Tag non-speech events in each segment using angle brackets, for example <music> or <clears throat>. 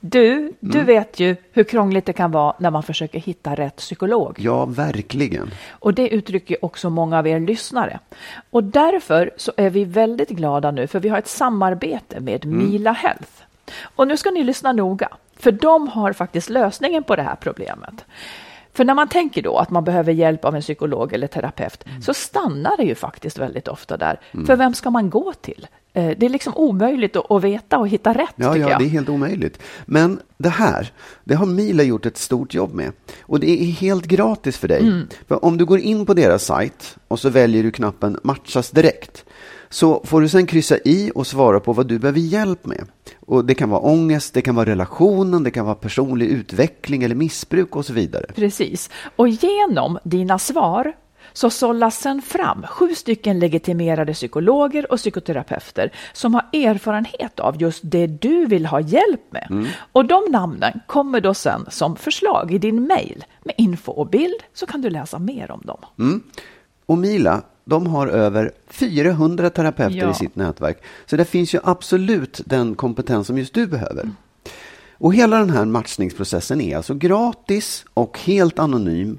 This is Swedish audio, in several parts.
Du, du vet ju hur krångligt det kan vara när man försöker hitta rätt psykolog. Ja, verkligen. Och det uttrycker också många av er lyssnare. Och därför så är vi väldigt glada nu för vi har ett samarbete med Mila Health. Och nu ska ni lyssna noga, för de har faktiskt lösningen på det här problemet. För när man tänker då att man behöver hjälp av en psykolog eller terapeut så stannar det ju faktiskt väldigt ofta där. För vem ska man gå till? Eh, Det är liksom omöjligt att veta och hitta rätt Ja, ja, det är helt omöjligt. Men det här, det har Mila gjort ett stort jobb med. Och det är helt gratis för dig. Mm. För om du går in på deras sajt och så väljer du knappen matchas direkt. Så får du sen kryssa i och svara på vad du behöver hjälp med. Och det kan vara ångest, det kan vara relationen, det kan vara personlig utveckling eller missbruk och så vidare. Precis. Och genom dina svar så sållas sen fram sju stycken legitimerade psykologer och psykoterapeuter som har erfarenhet av just det du vill ha hjälp med. Och de namnen kommer då sen som förslag i din mail med info och bild så kan du läsa mer om dem. Och Mila, de har över 400 terapeuter Ja. i sitt nätverk. Så det finns ju absolut den kompetens som just du behöver. Och hela den här matchningsprocessen är alltså gratis och helt anonym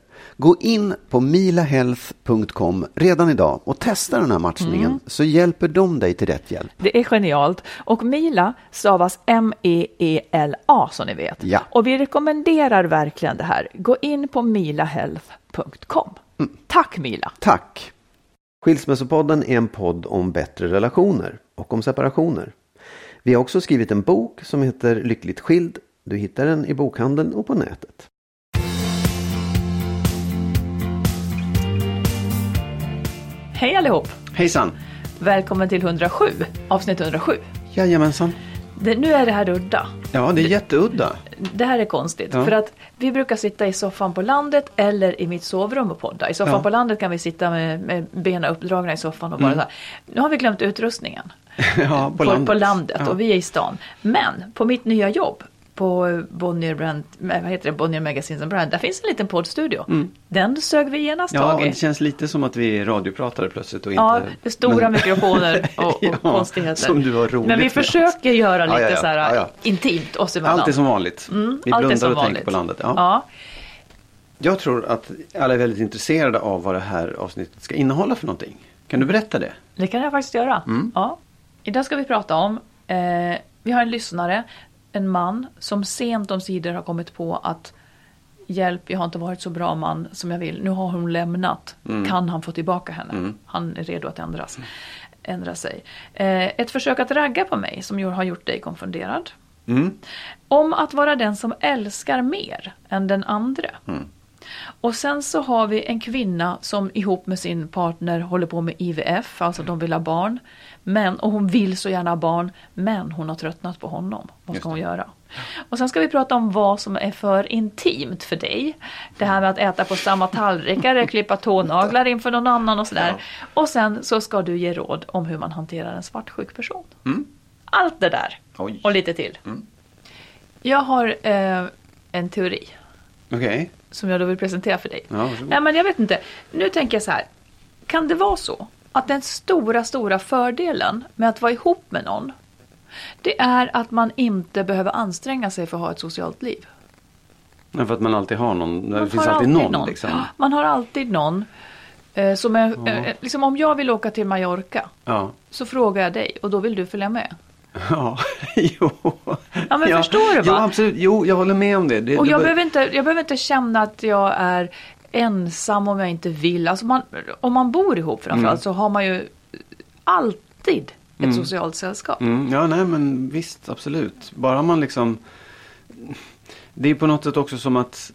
Gå in på milahealth.com redan idag och testa den här matchningen så hjälper de dig till rätt hjälp. Det är genialt. Och Mila stavas M-E-E-L-A som ni vet. Ja. Och vi rekommenderar verkligen det här. Gå in på milahealth.com. Tack Mila! Tack! Skilsmässopodden är en podd om bättre relationer och om separationer. Vi har också skrivit en bok som heter Lyckligt skild. Du hittar den i bokhandeln och på nätet. Hej allihop! Hejsan! Välkommen till 107, avsnitt 107. Jajamensan. Det, nu är det här udda. Ja, det är jätteudda. Det här är konstigt. Ja. För att vi brukar sitta i soffan på landet eller i mitt sovrum och podda. I soffan Ja. på landet kan vi sitta med, med benen uppdragna i soffan och bara här. Nu har vi glömt utrustningen. <laughs> Ja, på, på landet, Ja. och vi är i stan. Men på mitt nya jobb på Bonnier, Brand, vad heter det, Bonnier Magazines and Brand, där finns en liten poddstudio. Den sög vi genast Ja, tag i. det känns lite som att vi är radiopratare plötsligt och Ja, inte... det är stora men- mikrofoner och, <laughs> och Ja, konstigheter. som du har roligt Men vi med. försöker göra lite Ja, ja, ja. så här Ja, ja. intimt oss emellan. Allt är som vanligt. Mm, vi blundar och vanligt. tänker på landet. Ja. Ja. Jag tror att alla är väldigt intresserade av vad det här avsnittet ska innehålla för någonting. Kan du berätta det? Det kan jag faktiskt göra. Mm. Ja. Idag ska vi prata om, eh, vi har en lyssnare, en man som sent om sidor har kommit på att hjälp, jag har inte varit så bra man som jag vill. Nu har hon lämnat. Mm. Kan han få tillbaka henne? Han är redo att ändras, ändra sig. Eh, ett försök att ragga på mig som har gjort dig konfunderad. Mm. Om att vara den som älskar mer än den andra. Mm. Och sen så har vi en kvinna som ihop med sin partner håller på med IVF, alltså de vill ha barn. Men, och hon vill så gärna ha barn, men hon har tröttnat på honom. Vad ska hon göra? Och sen ska vi prata om vad som är för intimt för dig. Det här med att äta på samma tallrikar, klippa tånaglar inför någon annan och sådär. Och sen så ska du ge råd om hur man hanterar en svartsjuk person. Mm. Allt det där Oj. och lite till. Mm. Jag har eh, en teori Okej. som jag då vill presentera för dig. Ja. Nej men jag vet inte. Nu tänker jag så här. kan det vara så att den stora, stora fördelen med att vara ihop med någon det är att man inte behöver anstränga sig för att ha ett socialt liv. Men för att man alltid har någon. Man det finns har alltid någon. Liksom. Man har alltid någon. Eh, som är, eh, liksom om jag vill åka till Mallorca Ja. så frågar jag dig och då vill du följa med. <laughs> Ja, jo. Ja, men förstår du, va? Jo, absolut. Jo, jag håller med om det. det Och det jag var- behöver, inte, jag behöver inte känna att jag är ensam om jag inte vill. Alltså man, om man bor ihop framförallt så har man ju alltid ett socialt sällskap. Mm, ja, nej men visst, absolut. Bara man liksom... Det är på något sätt också som att...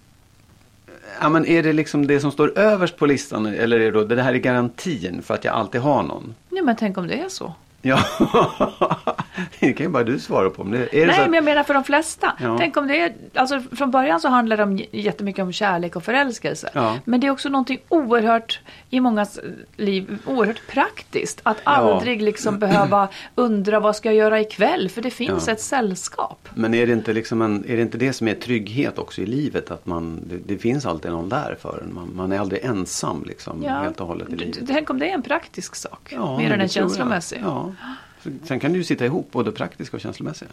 Ja, men är det liksom det som står överst på listan eller är det då det här är garantin för att jag alltid har någon? Ja, men tänk om det är så. Ja, <laughs> <laughs> det kan ju bara du svara på. Om det, är det Nej, att, men jag menar för de flesta. Ja. Tänk om det är, alltså från början så handlar det om jättemycket om kärlek och förälskelse. Ja. Men det är också någonting oerhört, i mångas liv, oerhört praktiskt. Att aldrig liksom <clears throat> behöva undra vad ska jag göra ikväll? För det finns Ja. ett sällskap. Men är det, inte liksom en, är det inte det som är trygghet också i livet? Att man, det, det finns alltid någon där för en. Man, man är aldrig ensam liksom, helt och hållet i livet. Tänk om det är en praktisk sak. Ja, mer än en känslomässig. Ja. Sen kan du ju sitta ihop både praktiska och känslomässiga.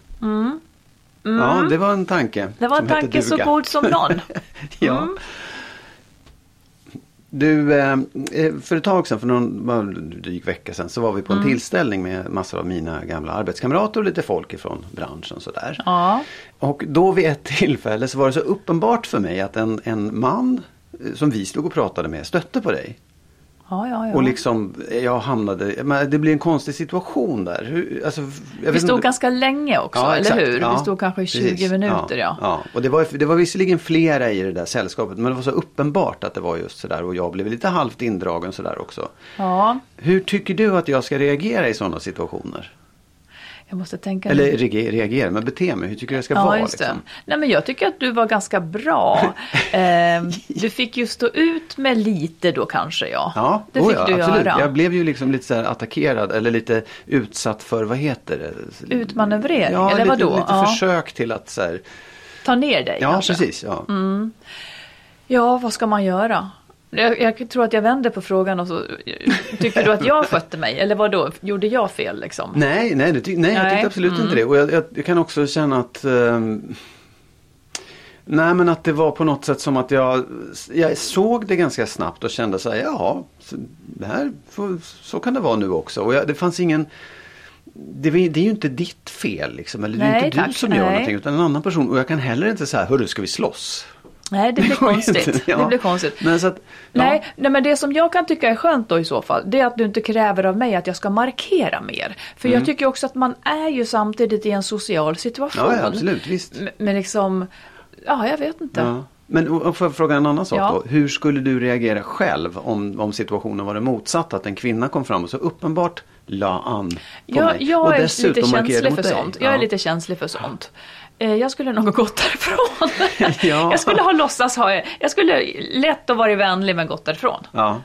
Ja, det var en tanke. Mm. Det var en tanke så god som någon. <laughs> ja. Mm. Du, eh, eh, för ett tag sedan, för någon dryg vecka sedan, så var vi på en Mm. tillställning med massor av mina gamla arbetskamrater och lite folk ifrån branschen sådär. Ja. Och då vid ett tillfälle så var det så uppenbart för mig att en, en man eh, som vi stod och pratade med stötte på dig. Ja, ja, ja. Och liksom, jag hamnade, men det blir en konstig situation där. Hur, alltså, vi stod inte- ganska länge också, eller exakt. hur? Vi stod kanske i 20 precis. minuter, ja. ja. Och det var, det var visserligen flera i det där sällskapet men det var så uppenbart att det var just sådär och jag blev lite halvt indragen sådär också. ja. Hur tycker du att jag ska reagera i sådana situationer? Jag måste tänka Eller reagera, men bete mig, hur tycker du jag ska Ja, vara? Liksom? Nej, men jag tycker att du var ganska bra. <laughs> eh, du fick ju stå ut med lite då kanske, ja. Ja, det oh fick ja, du absolut. göra. Jag blev ju liksom lite så attackerad eller lite utsatt för, vad heter det? Utmanövrering, ja, eller lite, vadå? lite Ja. försök till att så här, Ta ner dig ja kanske. precis. Ja. Ja, vad ska man göra? Jag, jag tror att jag vänder på frågan och så tycker du att jag skötte mig? Eller vad då? Gjorde jag fel liksom? Nej, nej, ty- nej, jag Nej, tyckte absolut mm. inte det. Och jag, jag, jag kan också känna att ehm, Nej men att det var på något sätt som att jag, jag såg det ganska snabbt och kände så här, ja, så, här, så kan det vara nu också. Och jag, det fanns ingen, det, det är ju inte ditt fel liksom, eller det är Nej, inte du tack, som gör nej. någonting utan en annan person. Och jag kan heller inte säga, hörru ska vi slåss? Nej, det <laughs> blir konstigt. inte- ja. Det blir konstigt. Men att, ja. Nej, nej, men det som jag kan tycka är skönt då i så fall, det är att du inte kräver av mig att jag ska markera mer. För Mm. jag tycker också att man är ju samtidigt i en social situation. Ja, ja, absolut, visst. Men liksom, ja, jag vet inte. Ja. Men får jag fråga en annan sak då? Hur skulle du reagera själv om, om situationen var det motsatt? Att en kvinna kom fram och så uppenbart la an på Jag, mig. jag och är dessutom lite känslig för dig. sånt. Jag är lite känslig för sånt. Eh, Jag skulle nog ha gått därifrån. <laughs> Ja. Jag skulle ha låtsas ha, jag skulle lätt ha varit vänlig men gått därifrån. Ja.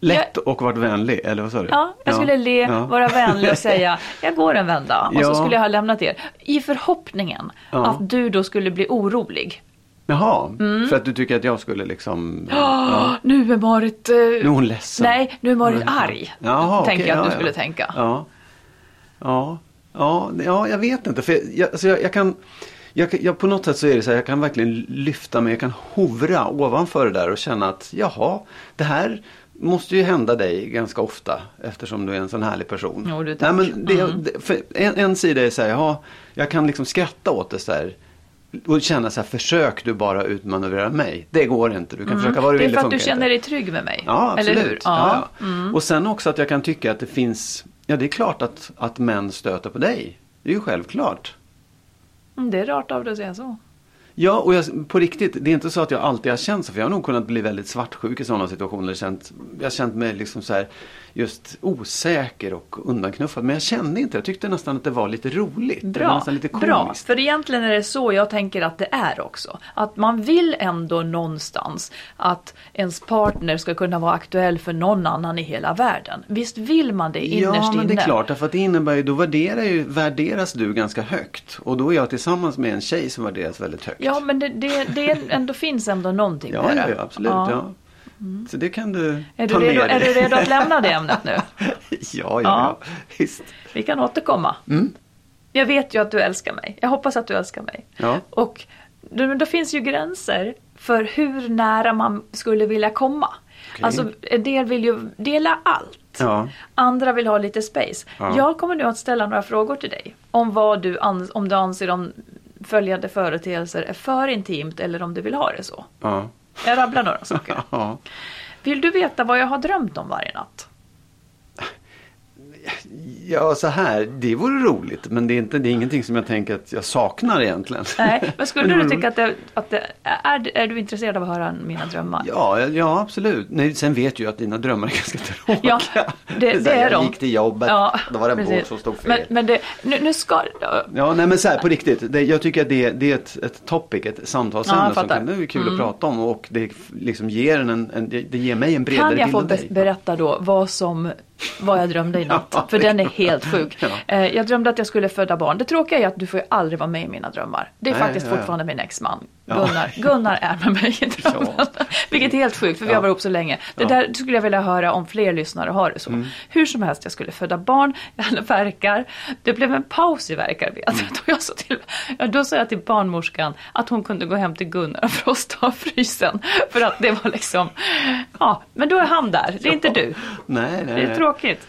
Lätt och varit vänlig, eller vad sa du? Ja, jag skulle le, Ja. vara vänlig och säga <laughs> jag går en vända. Och Ja. så skulle jag ha lämnat er. I förhoppningen Ja. att du då skulle bli orolig. Jaha, Mm. för att du tycker att jag skulle liksom... <gasps> Ja. Nu är Marit... eh, Nu är hon ledsen. Nej, nu är Marit arg. Jaha, tänker okej, jag att ja, du skulle ja. tänka. Ja. Ja, ja, ja jag vet inte. För jag, alltså jag, jag kan... Jag, jag, på något sätt så är det så här, jag kan verkligen lyfta mig, jag kan hovra ovanför det där och känna att jaha, det här måste ju hända dig ganska ofta eftersom du är en sån härlig person. Jo, du, Nej, men det, Mm. det, en, en sida är så här, ja, jag kan liksom skratta åt det så här. Och känna så här, försök du bara utmanövrera mig. Det går inte, du kan försöka vad du Mm. Det är vill, för att du känner inte. dig trygg med mig. Ja, absolut. Eller hur? Ja. Ja, Mm. Och sen också att jag kan tycka att det finns, ja det är klart att, att män stöter på dig. Det är ju självklart. Mm, Det är rart av dig att säga så. Ja, och jag, på riktigt, det är inte så att jag alltid har känt så. För jag har nog kunnat bli väldigt svartsjuk i sådana situationer. Känt, jag har känt mig liksom så här, just osäker och undanknuffad. Men jag kände inte, jag tyckte nästan att det var lite roligt. Bra, nästan lite bra. För egentligen är det så jag tänker att det är också. Att man vill ändå någonstans att ens partner ska kunna vara aktuell för någon annan i hela världen. Visst vill man det innerst Ja, men det inne? är klart. Därför att det innebär ju, då värderar ju, värderas du ganska högt. Och då är jag tillsammans med en tjej som värderas väldigt högt. Ja, men det, det, det är ändå finns ändå någonting Ja, med ja, det. ja absolut. Ja. Så det kan du Mm. Är ta du, redo, med är dig. du redo att lämna det ämnet nu? <laughs> ja, ja, Ja. visst. Vi kan återkomma. Mm. Jag vet ju att du älskar mig. Jag hoppas att du älskar mig. Ja. Och då, då finns ju gränser för hur nära man skulle vilja komma. Alltså en del vill ju dela allt. Ja. Andra vill ha lite space. Ja. Jag kommer nu att ställa några frågor till dig. Om vad du, ans- om du anser om följande företeelser är för intimt eller om du vill ha det så. Ja. Jag rabblar några saker. <laughs> Vill du veta vad jag har drömt om varje natt? Ja, så här, det vore roligt, men det är, inte, det är ingenting som jag tänker att jag saknar egentligen. Nej, men skulle du vore tycka att det, att det är, är du intresserad av att höra mina drömmar? Ja, ja absolut. Nej, sen vet jag att dina drömmar är ganska tråkiga. Ja, det, det är jag de. gick till jobbet, då var det en båt som stod fel. Men, men det, nu, nu ska... Ja, nej men så här på riktigt. Det, jag tycker att det, det är ett, ett topic, ett Ja, samtalsämne jag som kan, det är kul att prata om och det liksom ger en, en, det ger mig en bredare Kan jag bild få be- berätta då vad som vad jag drömde i natt? För den är helt sjuk. Ja. Eh, Jag drömde att jag skulle föda barn. Det tråkiga är att du får ju aldrig vara med i mina drömmar. Det är Nej, faktiskt ja. fortfarande min exman. Ja. Gunnar. <laughs> Gunnar är med mig i drömmen. Vilket är helt sjukt för vi Ja. har varit ihop så länge. Det Ja. där skulle jag vilja höra om fler lyssnare har det så. Mm. Hur som helst, jag skulle föda barn, <laughs> jag verkar. Det blev en paus i värkarbetet. Mm. Jag sa till, ja, då sa jag till barnmorskan att hon kunde gå hem till Gunnar och frosta av frysen. För att det var liksom, ja, men då är han där. Det är inte du. Nej, nej, Det är tråkigt.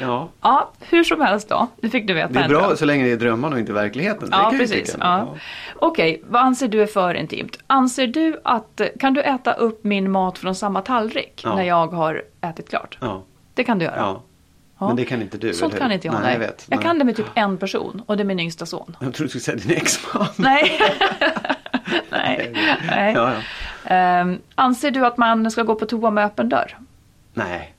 Ja. Ja, hur som helst då. Nu fick du veta Det är bra dröm. så länge det är drömmar och inte verkligheten. Det Ja, precis. tycka. Ja. Okej, vad anser du är för intimt? Anser du att, kan du äta upp min mat från samma tallrik Ja. när jag har ätit klart? Ja. Det kan du göra. ja. Ja. Men det kan inte du, Sånt kan inte jag. Nej, Nej, jag vet. Jag Nej. kan det med typ en person och det är min yngsta son. Jag trodde du skulle säga din exman. <laughs> <laughs> Nej. nej. nej. Ja, ja. Ehm, anser du att man ska gå på toa med öppen dörr? Nej,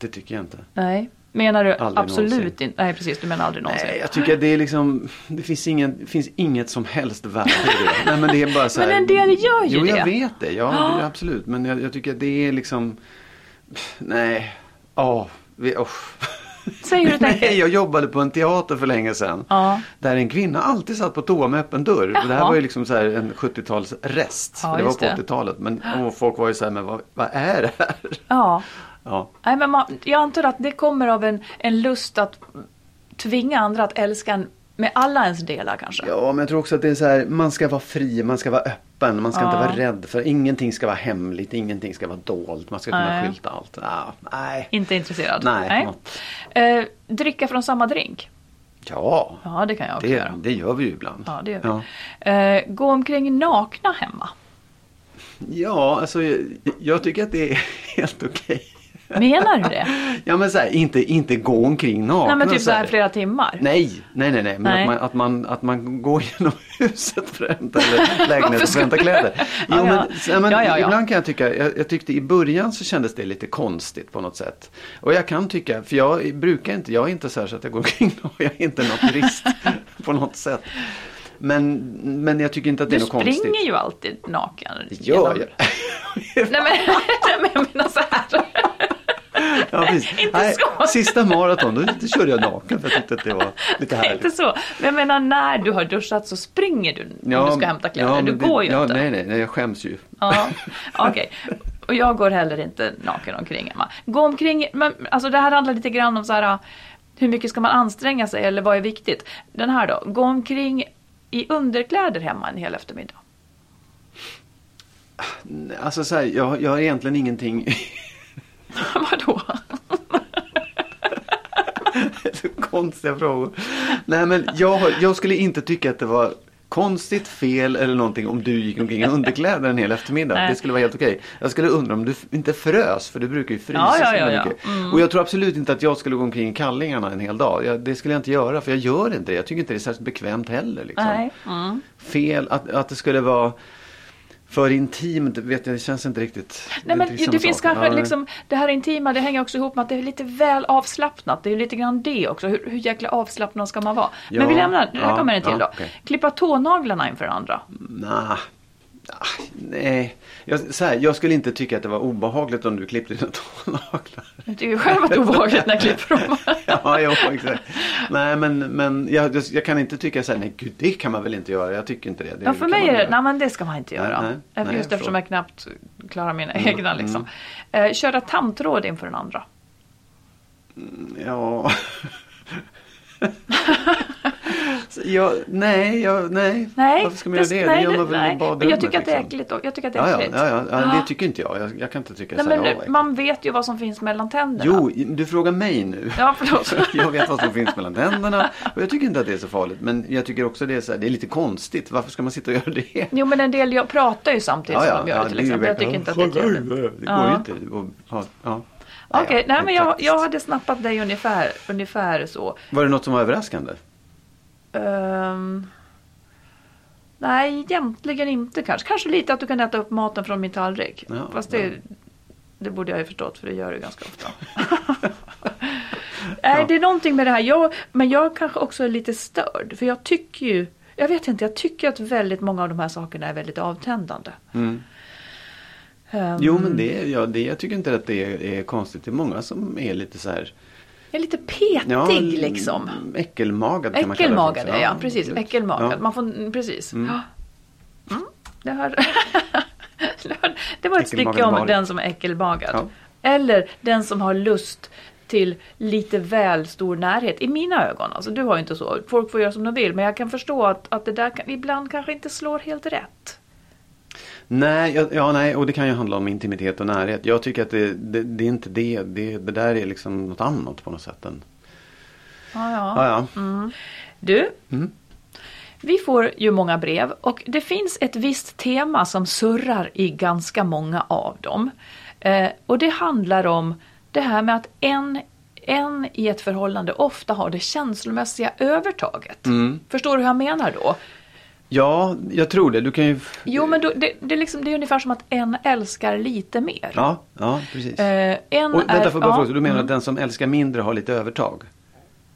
det tycker jag inte. Nej. Menar du Aldrig absolut inte? Nej, precis. Du menar aldrig någonsin. Nej, jag tycker att det är liksom, det finns, ingen, finns inget som helst värde i det. Nej, men det är bara så här, Men en del gör ju jo, det. jag vet det. Ja, är absolut. Men jag, jag tycker att det är liksom, nej, åh, vi, åh. Säg hur du <laughs> tänker. Nej, jag jobbade på en teater för länge sedan. Ja. Där en kvinna alltid satt på toa med öppen dörr. Och det här Jaha. var ju liksom så en 70-tals rest. Ja, för det var på det. 80-talet. Men folk var ju så här, men vad, vad är det här? Ja. Ja. Nej, men man, jag antar att det kommer av en, en lust att tvinga andra att älska en med alla ens delar kanske. Ja, men jag tror också att det är så här, man ska vara fri, man ska vara öppen, man ska inte Ja. vara rädd för ingenting ska vara hemligt, ingenting ska vara dolt, man ska kunna Nej. skylta allt. Ja, nej. Inte intresserad? Nej. Eh, dricka från samma drink? Ja, Ja, det kan jag också det, göra. det gör vi ju ibland. Ja, det gör vi. Ja, Eh, gå omkring nakna hemma? ja alltså jag, jag tycker att det är <laughs> helt okej. Menar du det? <laughs> Ja men så här, inte, inte gå omkring naken. Nej, men typ så här flera timmar? Nej, nej, nej, nej. Men Nej. Att, man, att, man, att man går <laughs> genom huset för att hämta, eller <laughs> lägenheten för att hämta kläder. Jo, Ja, ja. men, så- men Ja, ja, ja. Ibland kan jag tycka, jag, jag tyckte i början så kändes det lite konstigt på något sätt. Och jag kan tycka, för jag brukar inte, jag är inte så här så att jag går omkring och jag är inte något turist på något sätt. Men, men jag tycker inte att det Du är något konstigt. springer ju alltid naken. Det gör jag. Nej men, nej, men jag menar så här. Ja. <laughs> Inte Nej, så. Sista maraton, då, körde jag naken för jag tyckte att det var lite härligt. Inte så. Men jag menar när du har duschat så springer du om du ska hämta kläder. du men det- går ju ja, inte. Nej, nej, nej, jag skäms ju. Ja, okej. Och jag går heller inte naken omkring hemma. Gå omkring, men alltså det här handlar lite grann om så här, hur mycket ska man anstränga sig eller vad är viktigt? Den här då, gå omkring i underkläder hemma en hel eftermiddag. Alltså så här, jag, jag har egentligen ingenting <laughs> Vadå? <laughs> konstiga frågor. Nej men jag, jag skulle inte tycka att det var konstigt, fel eller någonting om du gick omkring i underkläder en hel eftermiddag. Nej. Det skulle vara helt okej. Jag skulle undra om du inte frös, för du brukar ju frysa Ja, ja, ja, ja. mycket. Och jag tror absolut inte att jag skulle gå omkring i kallingarna en hel dag. Jag, det skulle jag inte göra, för jag gör inte det. Jag tycker inte det är särskilt bekvämt heller. Liksom. Mm. Fel, att, att det skulle vara för intimt, vet jag, det känns inte riktigt. Nej, men det, samma finns kanske Ja, liksom, det här intima, det hänger också ihop med att det är lite väl avslappnat. Det är lite grann det också. Hur, hur jäkla avslappnad ska man vara? Ja, Men vi lämnar, här ja, kommer en till då. okej. Klippa tånaglarna inför andra. Nah. Ah, nej, jag, så här, jag skulle inte tycka att det var obehagligt om du klippte dina <laughs> tånaglar. Jag tycker ju själv att är obehagligt när jag klipper dem. <laughs> ja, jo, exakt. Nej, men, men jag, jag kan inte tycka så här, nej gud, det kan man väl inte göra. Jag tycker inte det. det Ja, för mig är det, nej men det ska man inte Nej, göra. nej, Eh, nej, Just jag eftersom jag knappt klarar mina Mm, egna liksom. Eh, köra tandtråd inför den andra. Ja. <laughs> Jag, nej, jag, nej. Nej, Varför ska man göra det? nej, det gör man väl nej. i badrummet. Men jag tycker att det är liksom. äckligt. och- Jag tycker att det är äckligt. ja, ja, ja, Ja. det tycker inte jag. Jag, jag kan inte tycka Nej, så här, men man vet ju vad som finns mellan tänderna. Jo, du frågar mig nu. Ja, förlåt. <laughs> jag vet vad som finns mellan tänderna och jag tycker inte att det är så farligt. Men jag tycker också det är, så här, det är lite konstigt. Varför ska man sitta och göra det? Jo, men en del jag pratar ju samtidigt som de gör det till exempel. Jag tycker inte att det är trevligt. Det går ju inte. att ha- ja. Okej, ja, nej men jag, jag hade snappat dig ungefär, ungefär så. Var det något som var överraskande? Ehm, nej, egentligen inte kanske. Kanske lite att du kan äta upp maten från min tallrik. Ja, Fast det, ja. det borde jag ju förstått för det gör du ganska ofta. <laughs> <laughs> Nej, det är någonting med det här. Jag, men jag kanske också är lite störd. För jag tycker ju, jag vet inte, jag tycker att väldigt många av de här sakerna är väldigt avtändande. Mm. Ehm, Jo, men det, ja, det, jag tycker inte att det är, är konstigt. Det är många som är lite så här. Jag är lite petig Ja, liksom. Äckelmagad kan man kalla Äckelmagad det. är jag, precis. Äckelmagad. Man får, precis. Mm. Mm, det, har, <laughs> det var ett stycke om den som är äckelmagad. Eller den som har lust till lite väl stor närhet. I mina ögon. Alltså, du har ju inte så. Folk får göra som de vill. Men jag kan förstå att, att det där kan, ibland kanske inte slår helt rätt. Nej, ja, ja, nej, och det kan ju handla om intimitet och närhet. Jag tycker att det, det, det är inte det. det. Det där är liksom något annat på något sätt. Än, Ja, ja. ja, ja. Du, Mm. vi får ju många brev och det finns ett visst tema som surrar i ganska många av dem. Eh, och det handlar om det här med att en, en i ett förhållande ofta har det känslomässiga övertaget. Mm. Förstår du hur jag menar då? Ja, jag tror det. Du kan ju... Jo, men då, det, det, är liksom, det är ungefär som att en älskar lite mer. Ja, ja precis. Eh, en och vänta, är, får jag bara ja, fråga, du menar att den som älskar mindre har lite övertag?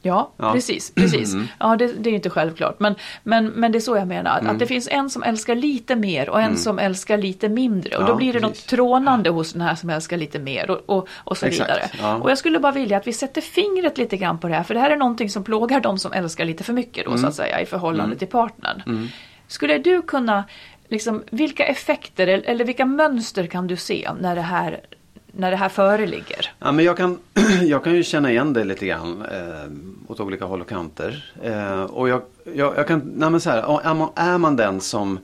Ja, Ja. precis. precis. Ja, det, det är inte självklart. Men, men, men det är så jag menar. Mm. Att det finns en som älskar lite mer och en som älskar lite mindre. Och Ja, då blir det precis. något trånande hos den här som älskar lite mer och, och, och så Exakt, vidare. Och jag skulle bara vilja att vi sätter fingret lite grann på det här. För det här är någonting som plågar de som älskar lite för mycket då Mm. så att säga i förhållande till partnern. Skulle du kunna, liksom, vilka effekter eller, vilka mönster kan du se när det här, när det här föreligger? Ja, men jag, kan, <clears throat> jag kan ju känna igen det lite grann eh, åt olika håll och kanter. Eh, och jag, jag, jag kan, nej men så här, är man, är man den som,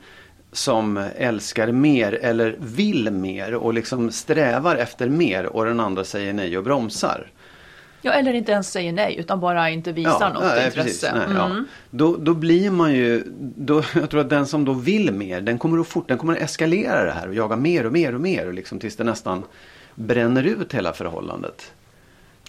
som älskar mer eller vill mer och liksom strävar efter mer och den andra säger nej och bromsar. Ja, eller inte ens säger nej utan bara inte visar något nej, intresse. precis, nej, Mm. ja. då, då blir man ju, då, jag tror att den som då vill mer, den kommer att fort, den kommer att eskalera det här och jaga mer och mer och mer och liksom tills det nästan bränner ut hela förhållandet.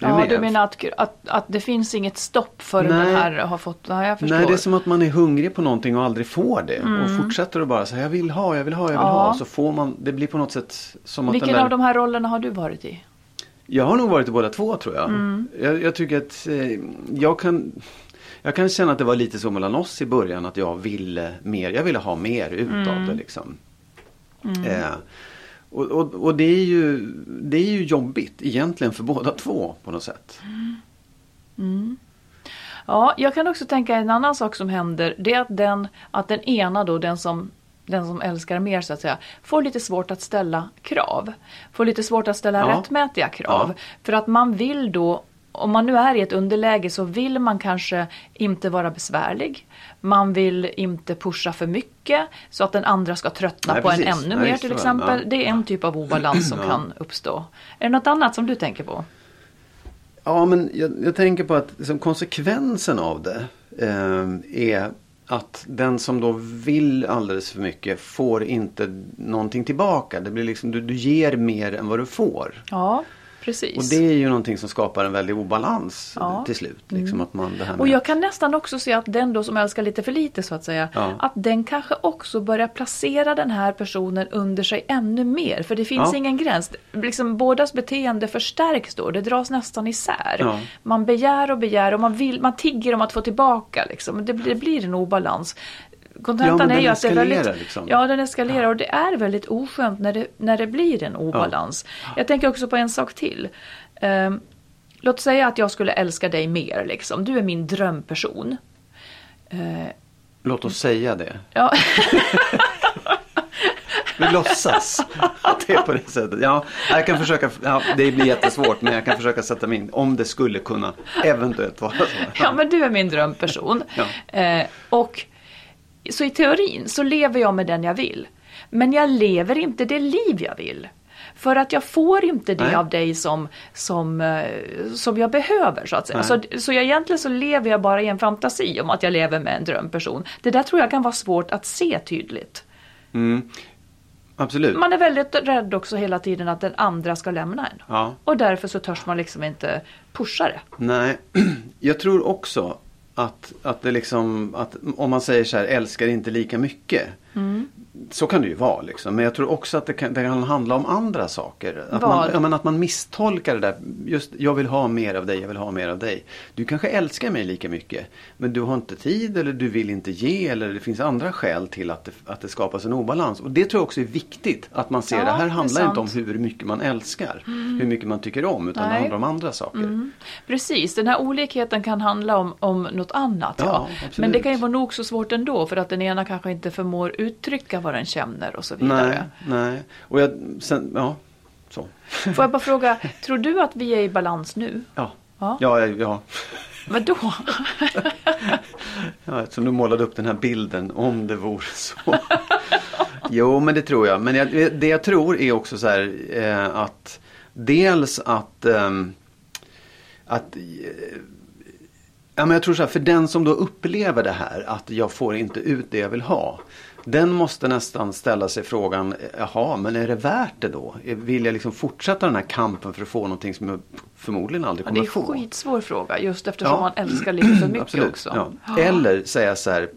Är Ja, med? du menar att, att, att det finns inget stopp förrän Nej. den här har fått... Ja, jag förstår. Nej, det är som att man är hungrig på någonting och aldrig får det. Och fortsätter att bara säga jag vill ha, jag vill ha, jag vill Mm. Ja. ha. Så får man, det blir på något sätt som att Vilken den där... av de här rollerna har du varit i? Jag har nog varit i båda två tror jag. Mm. Jag, jag tycker att eh, jag kan jag kan känna att det var lite så mellan oss i början att jag ville mer. Jag ville ha mer utav Mm. det liksom. Eh, och, och, och det är ju det är ju jobbigt egentligen för båda två på något sätt. Ja, jag kan också tänka en annan sak som händer. Det är att den, att den ena då, den som, den som älskar mer så att säga, får lite svårt att ställa krav. Får lite svårt att ställa Ja. rättmätiga krav. Ja. För att man vill då om man nu är i ett underläge så vill man kanske inte vara besvärlig. Man vill inte pusha för mycket så att den andra ska tröttna Nej, på en precis. ännu Nej, mer till exempel. Ja. Det är en typ av obalans som Ja. kan uppstå. Är det något annat som du tänker på? Ja, men jag, jag tänker på att liksom, konsekvensen av det eh, är att den som då vill alldeles för mycket får inte någonting tillbaka. Det blir liksom, du, du ger mer än vad du får. Ja, precis. Och det är ju någonting som skapar en väldig obalans Ja. Mm. till slut. Liksom att man, det här Och jag kan nästan också se att den då som älskar lite för lite så att säga, Ja. att den kanske också börjar placera den här personen under sig ännu mer. För det finns Ja. ingen gräns. Liksom, bådas beteende förstärks då, det dras nästan isär. Man begär och begär och man, vill, man tigger om att få tillbaka. Liksom. Det, det blir en obalans. Kontentan Ja, är ju att det är väldigt... liksom. Ja, den eskalerar och det är väldigt oskönt när det, när det blir en obalans. Jag tänker också på en sak till. Ehm, låt säga att jag skulle älska dig mer, liksom. Du är min drömperson. Låt oss säga det. Ja, <laughs> Vi låtsas att det är på det sättet. Ja, jag kan försöka, ja, det blir jättesvårt men jag kan försöka sätta mig in om det skulle kunna eventuellt vara så. ja, men du är min drömperson. Ja. Eh, och så i teorin så lever jag med den jag vill. Men jag lever inte det liv jag vill. För att jag får inte det Nej. av dig som, som, eh, som jag behöver så att säga. Så, så jag, egentligen så lever jag bara i en fantasi om att jag lever med en drömperson. Det där tror jag kan vara svårt att se tydligt. Absolut. Man är väldigt rädd också hela tiden att den andra ska lämna en. Ja. Och därför så törs man liksom inte pusha det. Nej, <clears throat> jag tror också att, att det liksom, att om man säger så här, älskar inte lika mycket. Mm. Så kan det ju vara liksom. Men jag tror också att det kan, det kan handla om andra saker. Att man, Vad? ja, men att man misstolkar det där. Just, jag vill ha mer av dig, jag vill ha mer av dig. Du kanske älskar mig lika mycket. Men du har inte tid eller du vill inte ge. Eller det finns andra skäl till att det, att det skapas en obalans. Och det tror jag också är viktigt. Att man ser, Ja, det här det är handlar inte om hur mycket man älskar. Hur mycket man tycker om. Utan det Nej. handlar om andra saker. Precis, den här olikheten kan handla om, om något annat. Ja, Ja. Men det kan ju vara nog så svårt ändå för att den ena kanske inte förmår uttrycka vad den känner och så vidare. Nej, nej. Och jag, sen, ja, så. Får jag bara fråga, tror du att vi är i balans nu? Ja. Ja. Ja, ja. Vadå? ja som du målade upp den här bilden, om det vore så. jo, men det tror jag. Men jag, det jag tror är också så här eh, att dels att ehm, att eh, Ja, men jag tror så här, för den som då upplever det här att jag får inte ut det jag vill ha. Den måste nästan ställa sig frågan, jaha, men är det värt det då? Vill jag liksom fortsätta den här kampen för att få någonting som jag förmodligen aldrig Ja, kommer det är få? en skitsvår fråga just eftersom Ja. man älskar livet så <clears throat> mycket Absolut, också. Ja. Eller säga så här,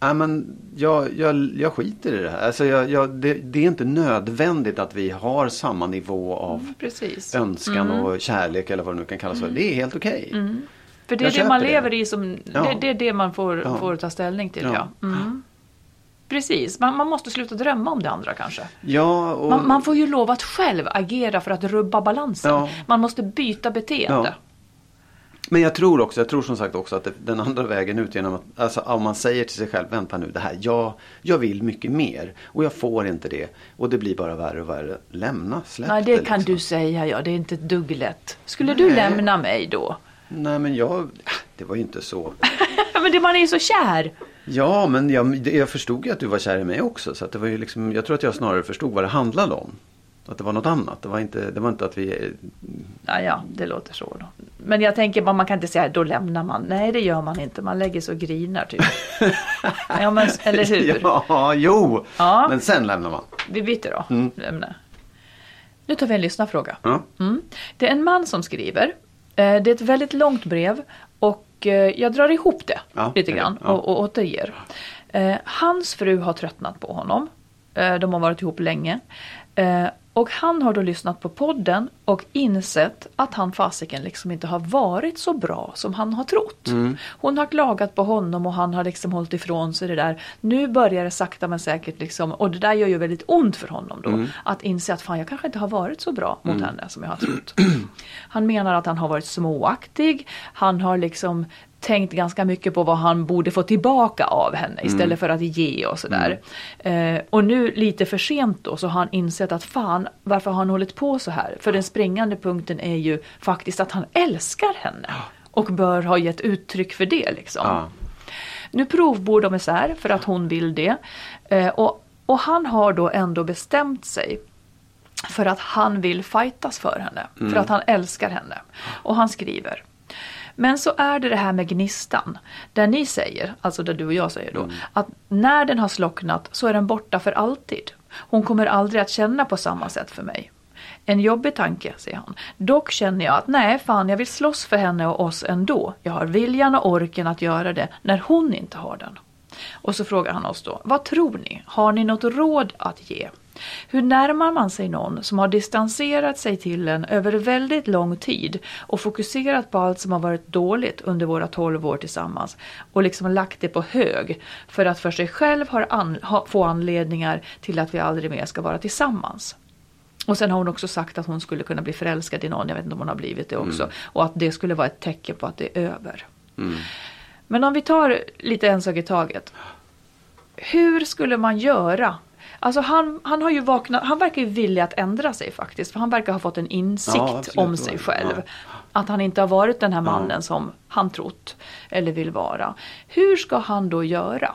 Nej, men jag, jag, jag skiter i det här. Alltså jag, jag, det, det är inte nödvändigt att vi har samma nivå av Precis. önskan Mm. och kärlek eller vad det nu kan kallas för. Det är helt okej. För det är jag det man köper det. lever i som, Ja. det, det är det man får, Ja. får ta ställning till. Ja. Mm. Precis, man, man måste sluta drömma om det andra kanske. Ja, och, Man, man får ju lov att själv agera för att rubba balansen. Man måste byta beteende. Men jag tror också, jag tror som sagt också att det, den andra vägen ut genom att, alltså om man säger till sig själv, vänta nu, det här, jag, jag vill mycket mer och jag får inte det och det blir bara värre och värre. Lämna, släpp Nej, det kan liksom. du säga, ja. Det är inte ett dugg lätt. Skulle du Nej. lämna mig då? Nej men jag, det var ju inte så. <laughs> Men det, man är ju så kär. Ja, men jag, jag förstod ju att du var kär i mig också. Så att det var ju liksom, jag tror att jag snarare förstod vad det handlade om. Att det var något annat. Det var inte, det var inte att vi... Ja, ja, det låter så då. Men jag tänker bara, man kan inte säga då lämnar man. Nej, det gör man inte. Man lägger sig och grinar typ. <laughs> ja, men eller hur? Ja, jo! Ja. Men sen lämnar man. Vi byter då. Mm. Lämna. Nu tar vi en lyssnarfråga. Ja. Mm. Det är en man som skriver. Eh, Det är ett väldigt långt brev och eh, jag drar ihop det Ja, lite grann. Ja. och, och återger. Eh, Hans fru har tröttnat på honom. De har varit ihop länge. Och han har då lyssnat på podden och insett att han fasiken liksom inte har varit så bra som han har trott. Mm. Hon har klagat på honom och han har liksom hållit ifrån sig det där. Nu börjar det sakta men säkert liksom, och det där gör ju väldigt ont för honom då. Att inse att fan jag kanske inte har varit så bra mot henne som jag har trott. <clears throat> Han menar att han har varit småaktig. Han har liksom tänkt ganska mycket på vad han borde få tillbaka av henne istället för att ge och sådär. Eh, och nu lite för sent då så har han insett att fan varför har han hållit på så här? För den springande punkten är ju faktiskt att han älskar henne. Och bör ha gett uttryck för det liksom. Ja. Nu provbor de isär för att hon vill det. Eh, och, och han har då ändå bestämt sig för att han vill fightas för henne. För att han älskar henne. Och han skriver. Men så är det det här med gnistan. Där ni säger, alltså där du och jag säger då, att när den har slocknat så är den borta för alltid. Hon kommer aldrig att känna på samma sätt för mig. En jobbig tanke, säger han. Dock känner jag att nej, fan, jag vill slåss för henne och oss ändå. Jag har viljan och orken att göra det när hon inte har den. Och så frågar han oss då, vad tror ni? Har ni något råd att ge? Hur närmar man sig någon som har distanserat sig till en över väldigt lång tid och fokuserat på allt som har varit dåligt under våra 12 år tillsammans och liksom lagt det på hög för att för sig själv har an, ha, få anledningar till att vi aldrig mer ska vara tillsammans. Och sen har hon också sagt att hon skulle kunna bli förälskad i någon, jag vet inte om hon har blivit det också. Mm. Och att det skulle vara ett tecken på att det är över. Mm. Men om vi tar lite en sak i taget. Hur skulle man göra? Alltså han, han har ju vaknat, han verkar ju villig att ändra sig faktiskt. För han verkar ha fått en insikt ja, om sig själv. Att han inte har varit den här mannen som han trott eller vill vara. Hur ska han då göra?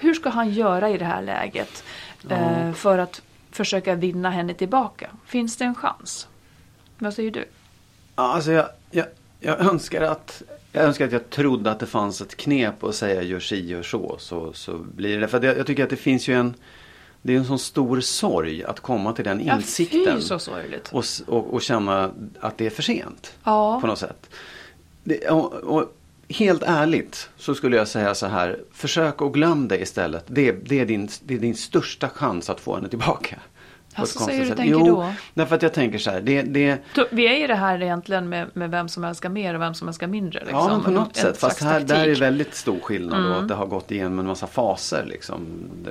Hur ska han göra i det här läget? Eh, för att försöka vinna henne tillbaka? Finns det en chans? Vad säger du? alltså jag, jag, jag, önskar att jag önskar att jag trodde att det fanns ett knep att säga gör si, gör så. Så, så blir det. För jag, jag, tycker att det finns ju en det är en sån stor sorg att komma till den insikten. Ja. Och, och, och, känna att det är för sent. Ja. På något sätt. Det, och, helt ärligt så skulle jag säga så här. Försök att glöm det istället. Det, det, är din, det är din största chans att få henne tillbaka. Alltså, så säger du tänker jo, då? Därför att jag tänker så här. Det, det... Vi är ju det här egentligen med, med vem som älskar mer och vem som älskar mindre. Liksom. Ja, på något en, sätt. Fast här, där är väldigt stor skillnad. Mm. Och att det har gått igenom en massa faser. Liksom.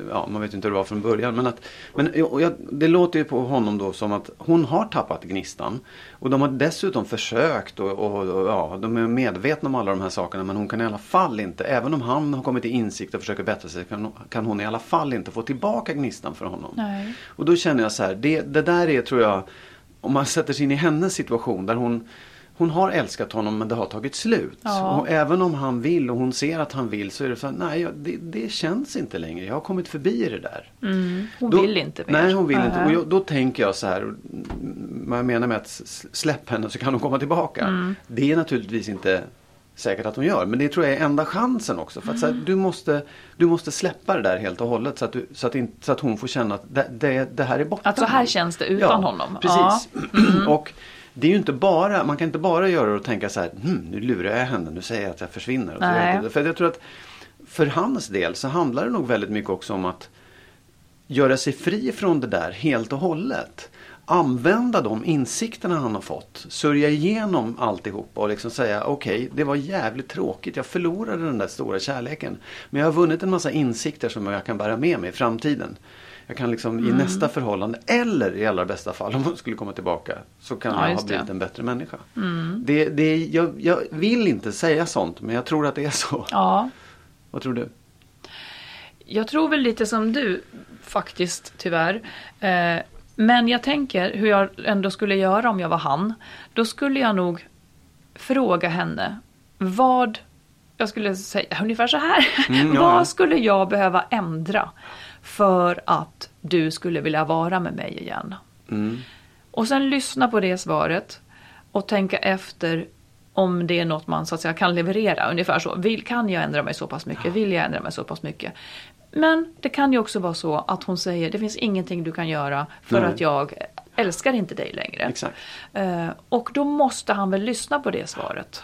Ja, man vet inte hur det var från början. Men, att, men jag, det låter ju på honom då som att hon har tappat gnistan. Och de har dessutom försökt och, och, och, ja, de är medvetna om alla de här sakerna. Men hon kan i alla fall inte, även om han har kommit till insikt och försöker bättra sig. Kan, kan hon i alla fall inte få tillbaka gnistan för honom. Nej. Och då känner jag så här, det, det där är tror jag, om man sätter sig in i hennes situation där hon hon har älskat honom men det har tagit slut. Ja. Och även om han vill och hon ser att han vill så är det så här, nej det, det känns inte längre. Jag har kommit förbi det där. Mm. Hon då, vill inte mer. Nej hon vill uh -huh. inte. Och jag, då tänker jag så här, vad jag menar med att släpp henne så kan hon komma tillbaka. Mm. Det är naturligtvis inte säkert att hon gör. Men det tror jag är enda chansen också. För att, mm. här, du, måste, du måste släppa det där helt och hållet så att, du, så att, in, så att hon får känna att det, det, det här är borta. Att så här känns det utan ja, honom. Precis. Ja. Mm. <clears throat> och det är ju inte bara, man kan inte bara göra det och tänka så här, hm, nu lurar jag henne, nu säger jag att jag försvinner. Så för jag tror att för hans del så handlar det nog väldigt mycket också om att göra sig fri från det där helt och hållet använda de insikterna han har fått. Sörja igenom alltihopa och liksom säga okej, okay, det var jävligt tråkigt. Jag förlorade den där stora kärleken. Men jag har vunnit en massa insikter som jag kan bära med mig i framtiden. Jag kan liksom mm. i nästa förhållande eller i allra bästa fall om hon skulle komma tillbaka så kan ja, jag ha blivit det. en bättre människa. Mm. Det, det, jag, jag vill inte säga sånt men jag tror att det är så. Ja. Vad tror du? Jag tror väl lite som du faktiskt tyvärr. Eh, men jag tänker hur jag ändå skulle göra om jag var han. Då skulle jag nog fråga henne vad, jag skulle säga ungefär så här. Mm, <laughs> ja. vad skulle jag behöva ändra för att du skulle vilja vara med mig igen? Mm. Och sen lyssna på det svaret och tänka efter om det är något man så att säga kan leverera. Ungefär så. Vill, kan jag ändra mig så pass mycket? Vill jag ändra mig så pass mycket? Men det kan ju också vara så att hon säger det finns ingenting du kan göra för Nej. att jag älskar inte dig längre. Exakt. Uh, och då måste han väl lyssna på det svaret.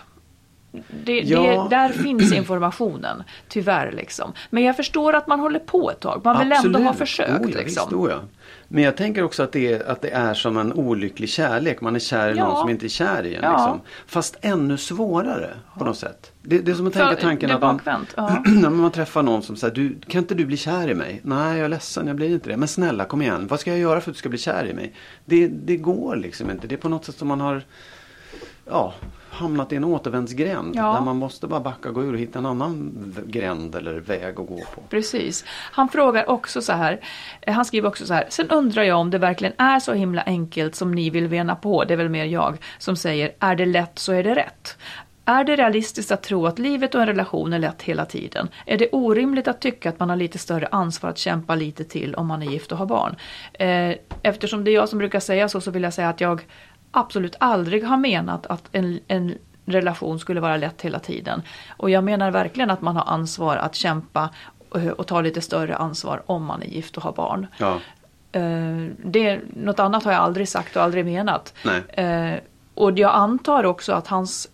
Det, ja. det, där finns informationen, tyvärr. Liksom. Men jag förstår att man håller på ett tag. Man vill Absolut. ändå ha försökt. Oh, ja, liksom. visst, oh, ja. Men jag tänker också att det, är, att det är som en olycklig kärlek. Man är kär i någon som inte är kär i en. Liksom. Fast ännu svårare på något sätt. Det, det är som att tänka tanken att man, när <clears throat> man träffar någon som säger du, kan inte du bli kär i mig? Nej, jag är ledsen, jag blir inte det. Men snälla kom igen, vad ska jag göra för att du ska bli kär i mig? Det, det går liksom inte. Det är på något sätt som man har ja, hamnat i en återvändsgränd. Ja. Där man måste bara backa, gå ur och hitta en annan gränd eller väg att gå på. Precis. Han frågar också så här. Eh, han skriver också så här. Sen undrar jag om det verkligen är så himla enkelt som ni vill vena på. Det är väl mer jag som säger. Är det lätt så är det rätt. Är det realistiskt att tro att livet och en relation är lätt hela tiden? Är det orimligt att tycka att man har lite större ansvar att kämpa lite till om man är gift och har barn? Eh, eftersom det är jag som brukar säga så, så vill jag säga att jag absolut aldrig har menat att en, en relation skulle vara lätt hela tiden. Och jag menar verkligen att man har ansvar att kämpa eh, och ta lite större ansvar om man är gift och har barn. Ja. Eh, det, något annat har jag aldrig sagt och aldrig menat. Nej. Eh, och jag antar också att hans,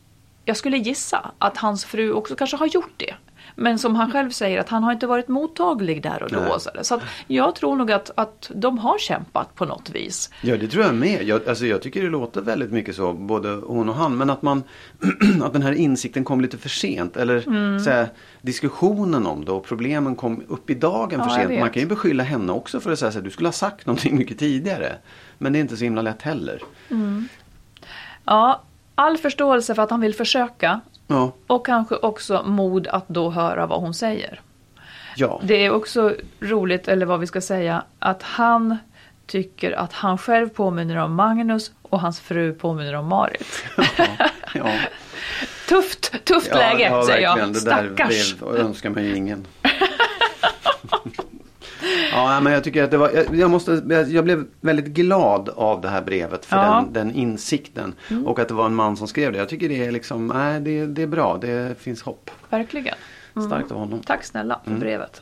jag skulle gissa att hans fru också kanske har gjort det. Men som han själv säger att han har inte varit mottaglig där och då. Nej. Så, jag tror nog att, att de har kämpat på något vis. Ja, det tror jag med. Jag, alltså, jag tycker det låter väldigt mycket så, både hon och han. Men att, man, <clears throat> att den här insikten kom lite för sent. Eller Mm. så här, diskussionen om det och problemen kom upp i dagen Ja, för sent. Man kan ju beskylla henne också för att säga att du skulle ha sagt någonting mycket tidigare. Men det är inte så himla lätt heller. Ja, all förståelse för att han vill försöka. Ja, Och kanske också mod att då höra vad hon säger. ja. Det är också roligt, eller vad vi ska säga, att han tycker att han själv påminner om Magnus och hans fru påminner om Marit. ja. <laughs> Tufft, tufft ja, läge ja, säger jag. Det där Stackars. blev, önskar man ju ingen. <laughs> Ja, men jag tycker att det var, jag, jag, måste, jag blev väldigt glad av det här brevet för Ja. Mm. den, den insikten. Och att det var en man som skrev det. Jag tycker det är liksom, nej det, det är bra, det finns hopp. Verkligen. Starkt av honom. Tack snälla Mm. för brevet.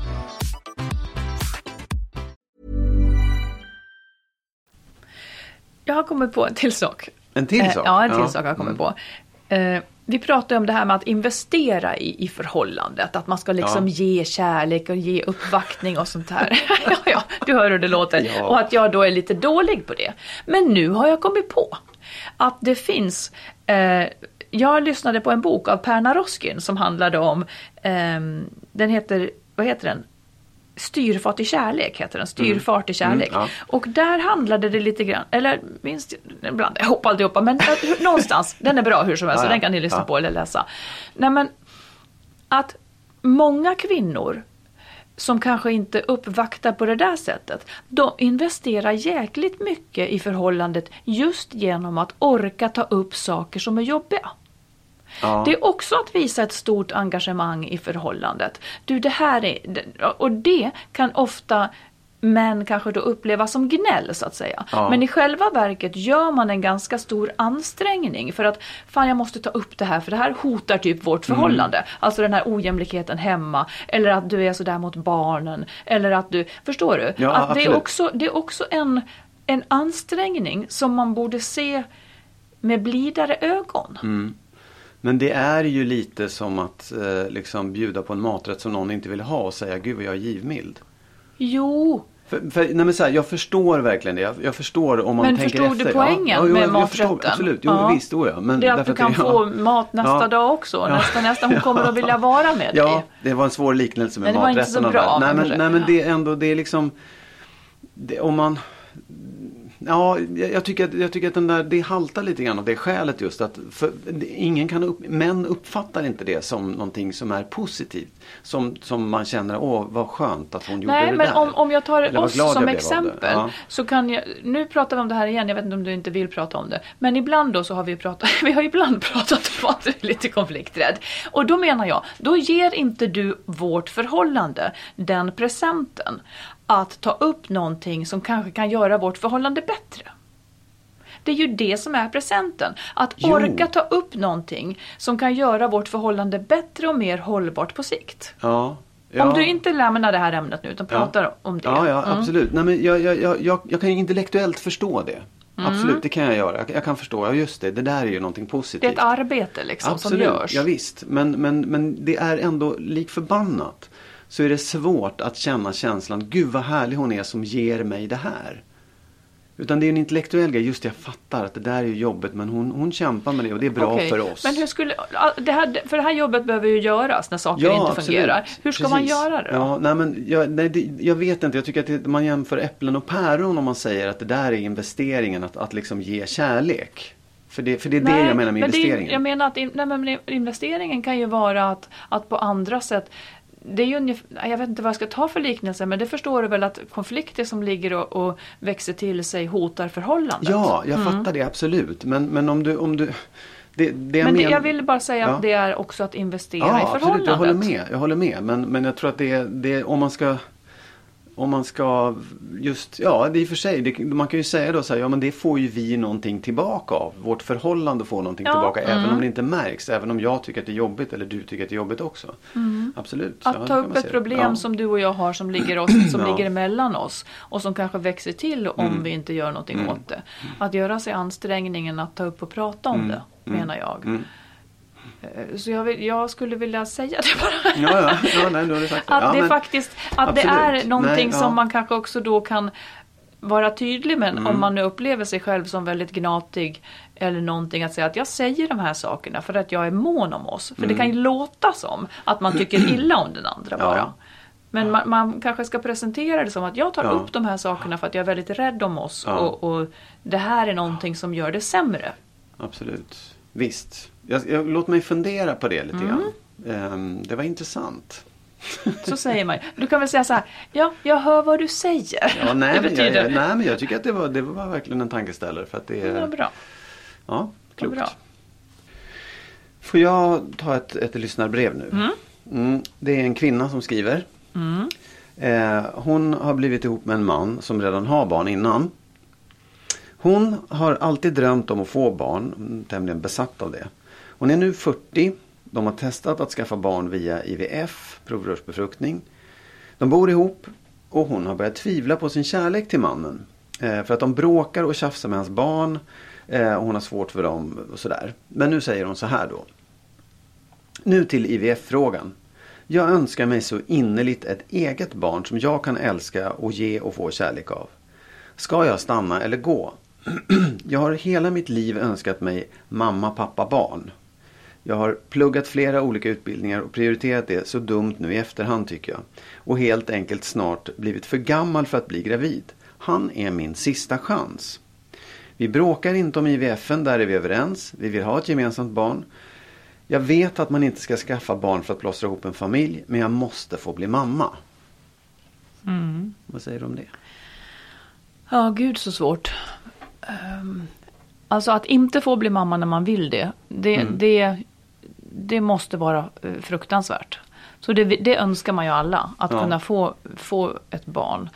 Jag har kommit på en till sak. En till Eh, sak? Ja, en till Ja. sak har jag kommit på. Eh, vi pratade om det här med att investera i, i förhållandet. Att man ska liksom Ja. ge kärlek och ge uppvaktning och sånt här. <laughs> ja, ja, du hör hur det låter. Ja. Och att jag då är lite dålig på det. Men nu har jag kommit på att det finns eh, jag lyssnade på en bok av Per Naroskin som handlade om, ehm, den heter, vad heter den? Styrfart i kärlek heter den, Styrfart i kärlek. Mm, ja. Och där handlade det lite grann, eller minst ibland, jag hoppar alltihopa, men att- någonstans, <laughs> den är bra hur som helst, Ja, ja. den kan ni lyssna på eller läsa. Nej men, att många kvinnor som kanske inte uppvaktar på det där sättet, de investerar jäkligt mycket i förhållandet just genom att orka ta upp saker som är jobbiga. Ja. Det är också att visa ett stort engagemang i förhållandet. Du, det här är... Och det kan ofta män kanske då uppleva som gnäll så att säga. Ja. Men i själva verket gör man en ganska stor ansträngning för att fan jag måste ta upp det här för det här hotar typ vårt Mm. förhållande. Alltså den här ojämlikheten hemma eller att du är sådär mot barnen eller att du, förstår du? Ja, att det är också, det är också en, en ansträngning som man borde se med blidare ögon. Mm. Men det är ju lite som att eh, liksom bjuda på en maträtt som någon inte vill ha och säga gud vad jag är givmild. Jo, För, för, nej men så här, jag förstår verkligen det. Jag, jag förstår om man Men tänker förstod du efter. poängen jo, med jag, jag förstår, maträtten? Absolut, jo Ja. visst, oh ja. Men det är att du kan det- få mat nästa Ja. dag också. Ja. Nästa, nästa, hon <laughs> kommer att vilja vara med Ja, dig. det var en svår liknelse med Men det var inte så bra. Nej men, nej men det är ändå, det är liksom det, om man Ja, jag tycker, att, jag tycker att den där, det haltar lite grann av det skälet just att för, det- ingen kan upp, män uppfattar inte det som någonting som är positivt. Som, som man känner, åh vad skönt att hon gjorde Nej, det men där. om, om jag tar Eller oss som det. exempel. Ja. Så kan jag, nu pratar vi om det här igen, jag vet inte om du inte vill prata om det. Men ibland då så har vi pratat, <laughs> vi har ibland pratat om att du är lite konflikträdd. Och då menar jag, då ger inte du vårt förhållande den presenten. Att ta upp någonting som kanske kan göra vårt förhållande bättre. Det är ju det som är presenten. Att Jo. orka ta upp någonting som kan göra vårt förhållande bättre och mer hållbart på sikt. Ja, ja. Om du inte lämnar det här ämnet nu utan pratar om det. Ja, ja Mm. absolut. Nej, men jag, jag, jag, jag, kan ju intellektuellt förstå det. Mm. Absolut, det kan jag göra. Jag, jag kan förstå, ja just det, det där är ju någonting positivt. Det är ett arbete liksom Absolut, som görs. ja, visst. Men, men, men det är ändå lik förbannat. Så är det svårt att känna känslan, gud vad härlig hon är som ger mig det här. Utan det är en intellektuell grej. Just det, jag fattar att det där är ju jobbigt men hon, hon kämpar med det och det är bra Okej, för oss. Men hur skulle, det här, för det här jobbet behöver ju göras när saker inte absolut. fungerar. Hur ska man Precis. göra det då? Ja, nej, men jag, nej, det, jag vet inte, jag tycker att det, man jämför äpplen och päron om man säger att det där är investeringen, att, att liksom ge kärlek. För det, för det är det jag menar med men det investeringen. jag menar att in, nej, men investeringen kan ju vara att, att på andra sätt det är ju ungefär, jag vet inte vad jag ska ta för liknelse men det förstår du väl att konflikter som ligger och, och växer till sig hotar förhållandet. Ja, jag fattar det absolut. Men, men om du... Om du det, det men det, jag vill bara säga Ja. att det är också att investera Ja, i absolut. förhållandet. Jag håller med. Jag håller med. Men, men jag tror att det, det om man ska om man ska just, ja det är i och för sig, det, man kan ju säga då så här, ja men det får ju vi någonting tillbaka av. Vårt förhållande får någonting Ja, tillbaka även mm. om det inte märks. Även om jag tycker att det är jobbigt eller du tycker att det är jobbigt också. Absolut. ja, Att det ta upp ett problem ja. som du och jag har som ligger, oss, som <clears throat> Ja. ligger emellan oss och som kanske växer till om Mm. vi inte gör någonting åt det. Att göra sig ansträngningen att ta upp och prata om det, menar jag. Mm. Eh, Så jag, vill, jag skulle vilja säga det bara. Ja, ja, ja nej, nu har du sagt det. Att ja, det men- faktiskt att det är någonting Nej, ja. som man kanske också då kan vara tydlig med Mm. om man nu upplever sig själv som väldigt gnatig eller någonting att säga att jag säger de här sakerna för att jag är mån om oss. För det kan ju låta som att man tycker illa om den andra Mm. Ja. bara. Men man, man kanske ska presentera det som att jag tar Ja. upp de här sakerna för att jag är väldigt rädd om oss Ja. och, och det här är någonting som gör det sämre. Absolut. Visst. Jag, jag, låt mig fundera på det lite Mm. grann. Ehm, det var intressant. Så säger man Du kan väl säga så här, ja, jag hör vad du säger. Ja, nej, <laughs> det men jag, jag, nej, men jag tycker att det var, det var verkligen en tankeställare. För att det är, ja, bra. Ja, klokt. bra. Får jag ta ett, ett lyssnarbrev nu? Mm, det är en kvinna som skriver. Mm. Eh, hon har blivit ihop med en man som redan har barn innan. Hon har alltid drömt om att få barn, mm, tämligen besatt av det. Hon är nu 40. De har testat att skaffa barn via IVF, provrörsbefruktning. De bor ihop och hon har börjat tvivla på sin kärlek till mannen. Eh, för att de bråkar och tjafsar med hans barn. Eh, och hon har svårt för dem och sådär. Men nu säger hon så här då. Nu till IVF-frågan. Jag önskar mig så innerligt ett eget barn som jag kan älska och ge och få kärlek av. Ska jag stanna eller gå? <clears throat> jag har hela mitt liv önskat mig mamma, pappa, barn. Jag har pluggat flera olika utbildningar och prioriterat det så dumt nu i efterhand tycker jag. Och helt enkelt snart blivit för gammal för att bli gravid. Han är min sista chans. Vi bråkar inte om IVFen, där är vi överens. Vi vill ha ett gemensamt barn. Jag vet att man inte ska skaffa barn för att plåstra ihop en familj, men jag måste få bli mamma. Vad säger du om det? Ja, gud så svårt. Ehm, alltså att inte få bli mamma när man vill det, det, Mm. det, det måste vara eh, fruktansvärt. Så det, det önskar man ju alla, att Ja. kunna få, få ett barn.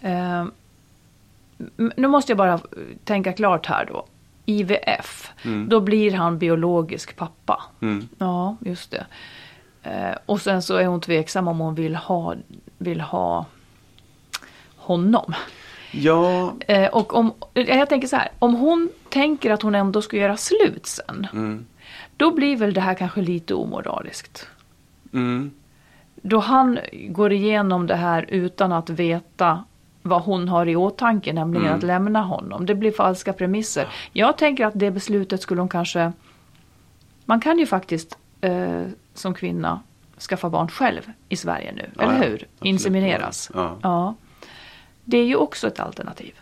M- nu måste jag bara eh, tänka klart här då. IVF, då blir han biologisk pappa. Mm. Ja, just det. Eh, och sen så är hon tveksam om hon vill ha, vill ha honom. Ja, Eh, och om, eh, jag tänker så här, om hon tänker att hon ändå ska göra slut sen. Mm. Då blir väl det här kanske lite omoraliskt. mm. Då han går igenom det här utan att veta vad hon har i åtanke, nämligen Mm. att lämna honom. Det blir falska premisser. Jag tänker att det beslutet skulle hon kanske... Man kan ju faktiskt eh, som kvinna skaffa barn själv i Sverige nu, Ja, eller ja. hur? Absolut. Insemineras. Ja. ja. Det är ju också ett alternativ.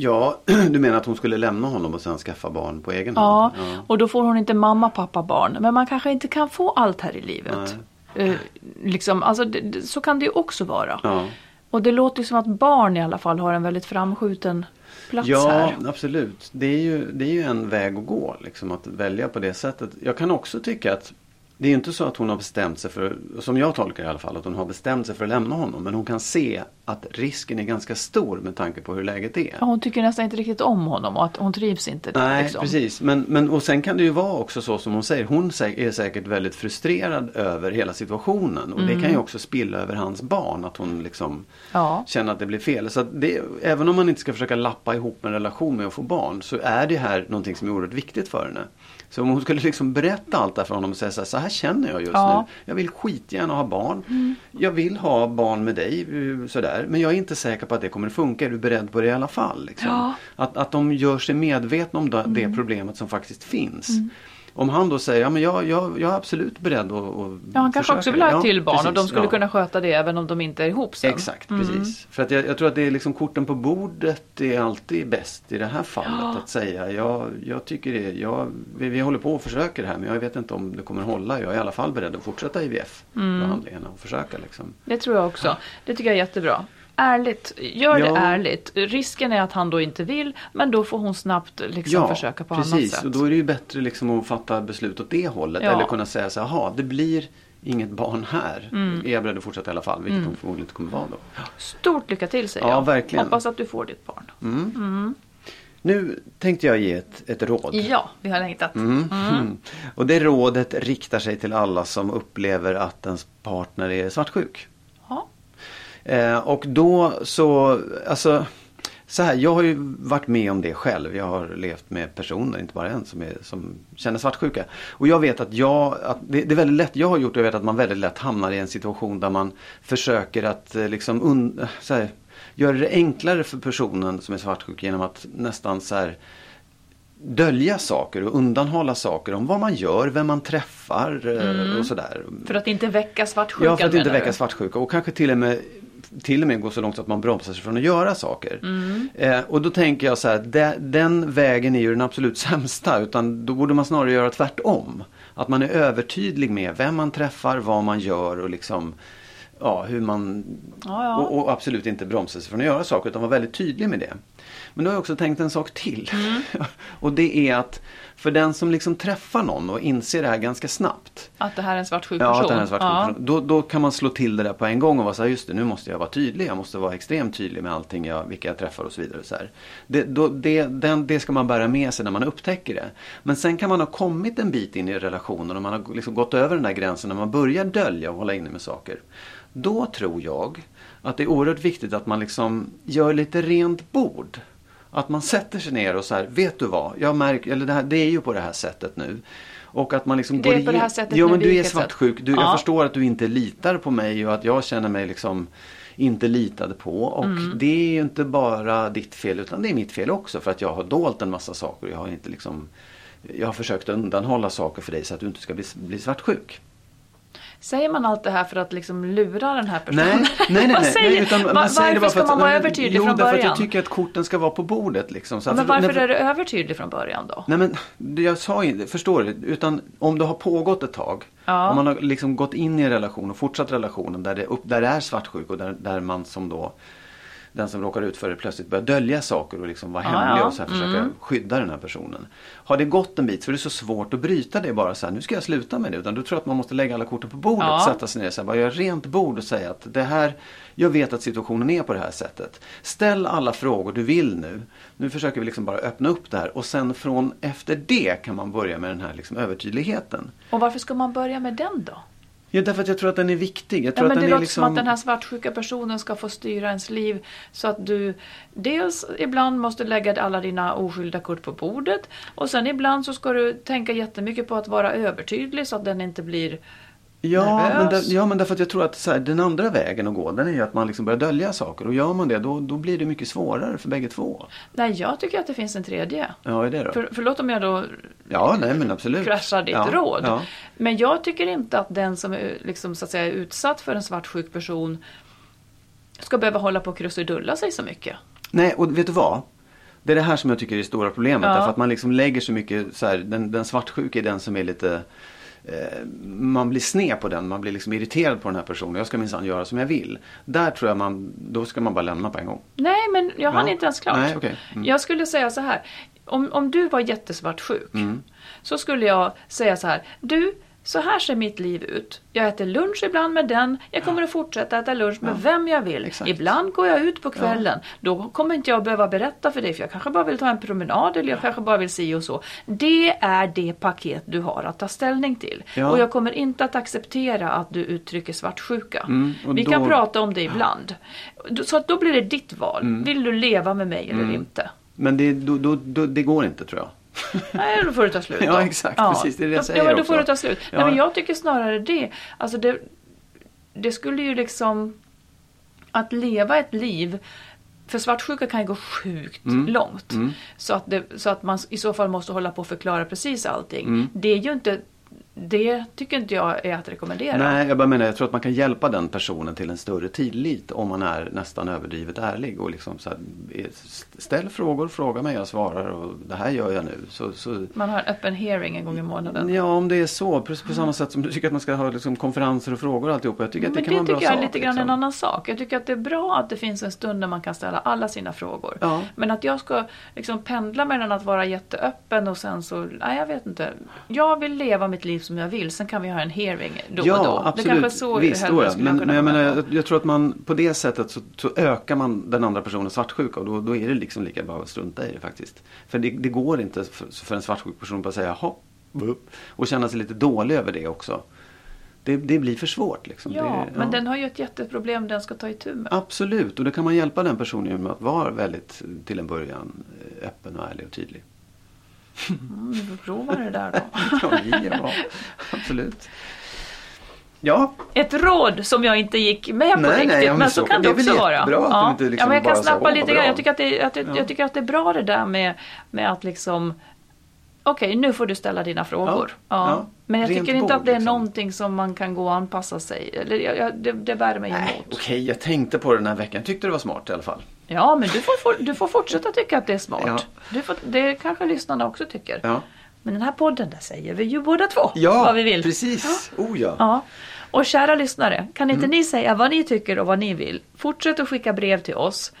Ja, <clears throat> du menar att hon skulle lämna honom och sen skaffa barn på egen Ja, hand? och då får hon inte mamma, pappa, barn. Men man kanske inte kan få allt här i livet. Eh, liksom, alltså, det, så kan det ju också vara. Ja. Och det låter ju som att barn i alla fall har en väldigt framskjuten plats Ja, här. absolut. Det är, ju, det är ju en väg att gå, liksom, att välja på det sättet. Jag kan också tycka att det är inte så att hon har bestämt sig för, som jag tolkar i alla fall, att hon har bestämt sig för att lämna honom. Men hon kan se att risken är ganska stor med tanke på hur läget är. Ja, hon tycker nästan inte riktigt om honom och att hon trivs inte. där, Nej, liksom. precis. Men, men, och sen kan det ju vara också så som hon säger. Hon är säkert väldigt frustrerad över hela situationen. Och det kan ju också spilla över hans barn. Att hon liksom Mm. Ja. känner att det blir fel. Så det, även om man inte ska försöka lappa ihop en relation med att få barn. Så är det här någonting som är oerhört viktigt för henne. Så om hon skulle liksom berätta allt det här för honom och säga så här, så här känner jag just Ja. nu. Jag vill skitgärna ha barn. Jag vill ha barn med dig. eh, Sådär. Här men jag är inte säker på att det kommer att funka. Är du beredd på det i alla fall? Liksom? Ja. Att, att de gör sig medvetna om det, det problemet som faktiskt finns. Om han då säger, ja men jag, jag, jag är absolut beredd att, att Ja, han kanske försöka också det." vill ha ett till barn och de precis, skulle kunna sköta det även om de inte är ihop sen. Exakt, precis. För att jag, jag tror att det är liksom korten på bordet är alltid bäst i det här fallet. Att säga, jag, jag tycker det, jag, vi, vi håller på och försöker det här men jag vet inte om det kommer hålla. Jag är i alla fall beredd att fortsätta IVF-behandlingarna och försöka liksom. Det tror jag också. Det tycker jag är jättebra. Ärligt, gör Ja. det ärligt. Risken är att han då inte vill, men då får hon snabbt liksom försöka på precis. annat sätt. Och då är det ju bättre liksom att fatta beslut åt det hållet. Ja. Eller kunna säga så här, "Jaha, det blir inget barn här. Mm. Är jag beredd att fortsätta i alla fall? Vilket de förmodligen inte kommer vara då. Stort lycka till säger Ja, jag. verkligen. Hoppas att du får ditt barn. Nu tänkte jag ge ett, ett råd. Ja, vi har längtat. Mm. <laughs> Och det rådet riktar sig till alla som upplever att ens partner är svartsjuk. Ja. Eh, och då så, alltså så här, jag har ju varit med om det själv. Jag har levt med personer, inte bara en, som, är, som känner svartsjuka. Och jag vet att jag, att det, det är väldigt lätt, jag har gjort det, jag vet att man väldigt lätt hamnar i en situation där man försöker att eh, liksom un, så här, göra det enklare för personen som är svartsjuk genom att nästan så här dölja saker och undanhålla saker om vad man gör, vem man träffar eh, och sådär. För att inte väcka svartsjukan Ja, för att inte väcka svartsjuka och kanske till och med till och med gå så långt så att man bromsar sig från att göra saker. Mm. Eh, och då tänker jag så här, de, den vägen är ju den absolut <laughs> sämsta utan då borde man snarare göra tvärtom. Att man är övertydlig med vem man träffar, vad man gör och liksom ja, hur man Ja, ja. Och, och absolut inte bromsa sig från att göra saker utan vara väldigt tydlig med det. Men då har jag också tänkt en sak till. Mm. <laughs> och det är att för den som liksom träffar någon och inser det här ganska snabbt. Att det här är en svartsjuk Ja, person? att det är en svartsjuk Ja. person. Då, då kan man slå till det där på en gång och vara så här, just det, nu måste jag vara tydlig. Jag måste vara extremt tydlig med allting, jag, vilka jag träffar och så vidare. Så här. Det, då, det, den, det ska man bära med sig när man upptäcker det. Men sen kan man ha kommit en bit in i relationen och man har liksom gått över den där gränsen när man börjar dölja och hålla inne med saker. Då tror jag att det är oerhört viktigt att man liksom gör lite rent bord. Att man sätter sig ner och så här, vet du vad, jag märker, eller det, här, det är ju på det här sättet nu. Och att man liksom Det är går på det här sättet nu, men du är svartsjuk, du, Ja. jag förstår att du inte litar på mig och att jag känner mig liksom inte litad på. Och Mm. det är ju inte bara ditt fel utan det är mitt fel också för att jag har dolt en massa saker. Jag har inte liksom jag har försökt undanhålla saker för dig så att du inte ska bli, bli svartsjuk. Säger man allt det här för att liksom lura den här personen? Nej, nej, nej. <laughs> Nej, säger- nej utan Va- man säger varför ska man vara övertydlig jo, från därför att början? jag tycker att korten ska vara på bordet. Liksom. Så Men varför nej, är du övertydlig från början då? Nej men jag sa inte, förstår du? Utan om det har pågått ett tag. Ja. Om man har liksom gått in i en relation och fortsatt relationen där det, upp, där det är svartsjuk och där, där man som då den som råkar ut för det plötsligt börjar dölja saker och liksom vara Ja, hemlig ja. Mm. och så här försöka skydda den här personen. Har det gått en bit så är det så svårt att bryta det bara så här, nu ska jag sluta med det. Utan du tror att man måste lägga alla korten på bordet, Ja. sätta sig ner och bara göra rent bord och säga att det här, jag vet att situationen är på det här sättet. Ställ alla frågor du vill nu. Nu försöker vi liksom bara öppna upp det här och sen från efter det kan man börja med den här liksom övertydligheten. Och varför ska man börja med den då? Ja, därför att jag tror att den är viktig. Jag Ja, tror men att det den låter är liksom... som att den här svartsjuka personen ska få styra ens liv så att du dels ibland måste lägga alla dina oskyldiga kort på bordet och sen ibland så ska du tänka jättemycket på att vara övertydlig så att den inte blir Ja men, där, ja, men därför att jag tror att här, den andra vägen att gå, den är ju att man liksom börjar dölja saker. Och gör man det, då, då blir det mycket svårare för bägge två. Nej, jag tycker att det finns en tredje. Ja, är det då? För, förlåt om jag då Ja, nej men absolut. kraschar ditt ja, råd. Ja. Men jag tycker inte att den som är liksom, så att säga, utsatt för en svartsjuk person ska behöva hålla på och krusidulla sig så mycket. Nej, och vet du vad? Det är det här som jag tycker är det stora problemet. Ja. Därför att man liksom lägger så mycket, så här, den, den svartsjuka är den som är lite man blir sned på den, man blir liksom irriterad på den här personen. Jag ska minsann göra som jag vill. Där tror jag man, då ska man bara lämna på en gång. Nej, men jag hann Ja. inte ens klart. Nej, okej. Mm. Jag skulle säga så här. Om, om du var jättesvartsjuk Mm. så skulle jag säga så här. Du, så här ser mitt liv ut. Jag äter lunch ibland med den. Jag kommer att fortsätta äta lunch med vem jag vill. Exakt. Ibland går jag ut på kvällen. Då kommer inte jag behöva berätta för dig för jag kanske bara vill ta en promenad eller jag kanske bara vill si och så. Det är det paket du har att ta ställning till. Ja. Och jag kommer inte att acceptera att du uttrycker svartsjuka. Mm, Vi då- kan prata om det ibland. Så att då blir det ditt val. Mm. Vill du leva med mig eller inte? Men det, då, då, det går inte tror jag. Nej, då får det ta slut. <laughs> Ja, då. exakt, precis, det är det jag säger Ja, men då också. får det ta slut. Ja. Nej, men jag tycker snarare det. Alltså det, det skulle ju liksom... att leva ett liv för svartsjuka kan ju gå sjukt Mm. långt. Så, att det, så att man i så fall måste hålla på och förklara precis allting. Mm. Det är ju inte, det tycker inte jag är att rekommendera. Nej, jag bara menar, jag tror att man kan hjälpa den personen till en större tillit om man är nästan överdrivet ärlig. Och liksom så här, eh, ställ frågor, fråga mig, jag svarar och det här gör jag nu. Så, så, Man har en öppen hearing en gång i månaden. ja, om det är så, på, på samma sätt som du tycker att man ska ha liksom, konferenser och frågor och alltihopa. Jag tycker att det Men kan det vara en bra tycker jag är sak. lite grann liksom. en annan sak. Jag tycker att det är bra att det finns en stund där man kan ställa alla sina frågor. Ja. Men att jag ska liksom pendla mellan att vara jätteöppen och sen så, nej jag vet inte. Jag vill leva mitt liv som jag vill, sen kan vi ha en hearing då ja, och då. absolut. Det kanske så Visst, då, ja. men, jag men jag, menar, jag, jag tror att man på det sättet så, så ökar man den andra personens svartsjuka och då, då är det liksom lika bra att strunta i det faktiskt. För det, det går inte för, för en svartsjuk person att bara säga hopp och känna sig lite dålig över det också. Det, det blir för svårt. Liksom. Ja, det, men den har ju ett jätteproblem den ska ta itu med. Absolut, och då kan man hjälpa den personen genom att vara väldigt till en början eh, öppen och ärlig och tydlig. Mm, vi får prova det där då. <laughs> Ja, ja absolut. Ja, Ett råd som jag inte gick med på Nej, nej, riktigt, ja, men men så, så- kan det också vara. att ja. du inte liksom ja, men jag kan snappa "Åh, lite grann. bra." Jag tycker, att det, att Ja. jag tycker att det är bra det där med, med att liksom Okej, nu får du ställa dina frågor. Ja, Ja. Men jag Rent tycker inte bord, att det är liksom. någonting som man kan gå och anpassa sig. Eller, jag, jag, det, det värmer mig Nej, emot. okej, jag tänkte på det den här veckan. Tyckte det var smart i alla fall. Ja, men du får, du får fortsätta tycka att det är smart. Ja. Du får, det kanske lyssnarna också tycker. Ja, Men den här podden, där säger vi ju båda två ja vad vi vill. precis. Oh ja. Ja. Och kära lyssnare, kan inte Mm. ni säga vad ni tycker och vad ni vill? Fortsätt att skicka brev till oss.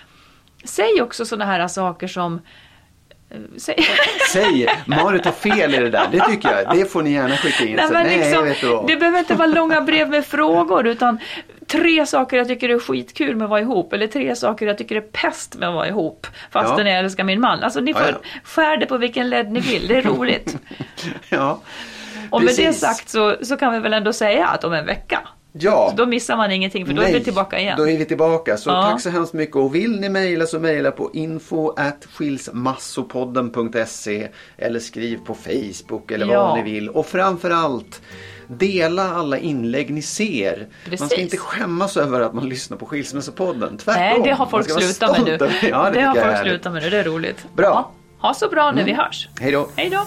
Säg också sådana här saker som... eh, Säg... <laughs> Säg, Marit har fel i det där. Det tycker jag. Det får ni gärna skicka in. Nej, men nej, liksom, vad. det behöver inte vara långa brev med frågor utan tre saker jag tycker är skitkul med att vara ihop eller tre saker jag tycker är pest med att vara ihop fastän Ja. jag älskar min man. Alltså ni Ja, får ja. skär det på vilken led ni vill, det är roligt. <laughs> Ja, Och med det Precis. sagt så, så kan vi väl ändå säga att om en vecka, ja. så då missar man ingenting för då är Nej, vi tillbaka igen. Då är vi tillbaka. Så Ja. tack så hemskt mycket. Och vill ni mejla så mejla på info at skilsmassopodden.se eller skriv på Facebook eller Ja. vad ni vill. Och framförallt Dela alla inlägg ni ser. Man Precis. ska inte skämmas över att man lyssnar på Skilsmässopodden. Tvärtom. Nej, det har Man folk slutat med nu. Ja, det, det har folk är slutat med nu, det är roligt. Bra. Ja, ha så bra när vi hörs. Hej då. Hej då!